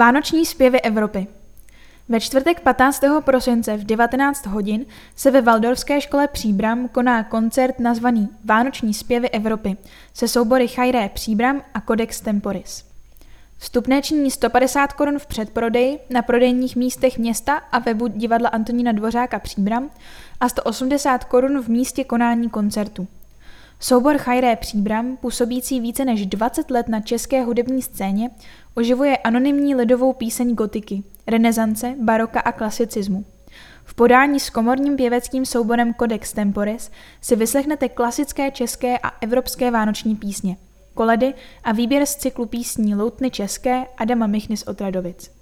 Vánoční zpěvy Evropy Ve čtvrtek 15. prosince v 19 hodin se ve Valdorské škole Příbram koná koncert nazvaný Vánoční zpěvy Evropy se soubory Chajré Příbram a Codex Temporis. Vstupné činí 150 korun v předprodeji na prodejních místech města a webu divadla Antonína Dvořáka Příbram a 180 korun v místě konání koncertu. Soubor Chajré Příbram, působící více než 20 let na české hudební scéně, oživuje anonymní lidovou píseň gotiky, renesance, baroka a klasicismu. V podání s komorním pěveckým souborem Codex Temporis si vyslechnete klasické české a evropské vánoční písně, koledy a výběr z cyklu písní Loutny české Adama Michny z Otradovic.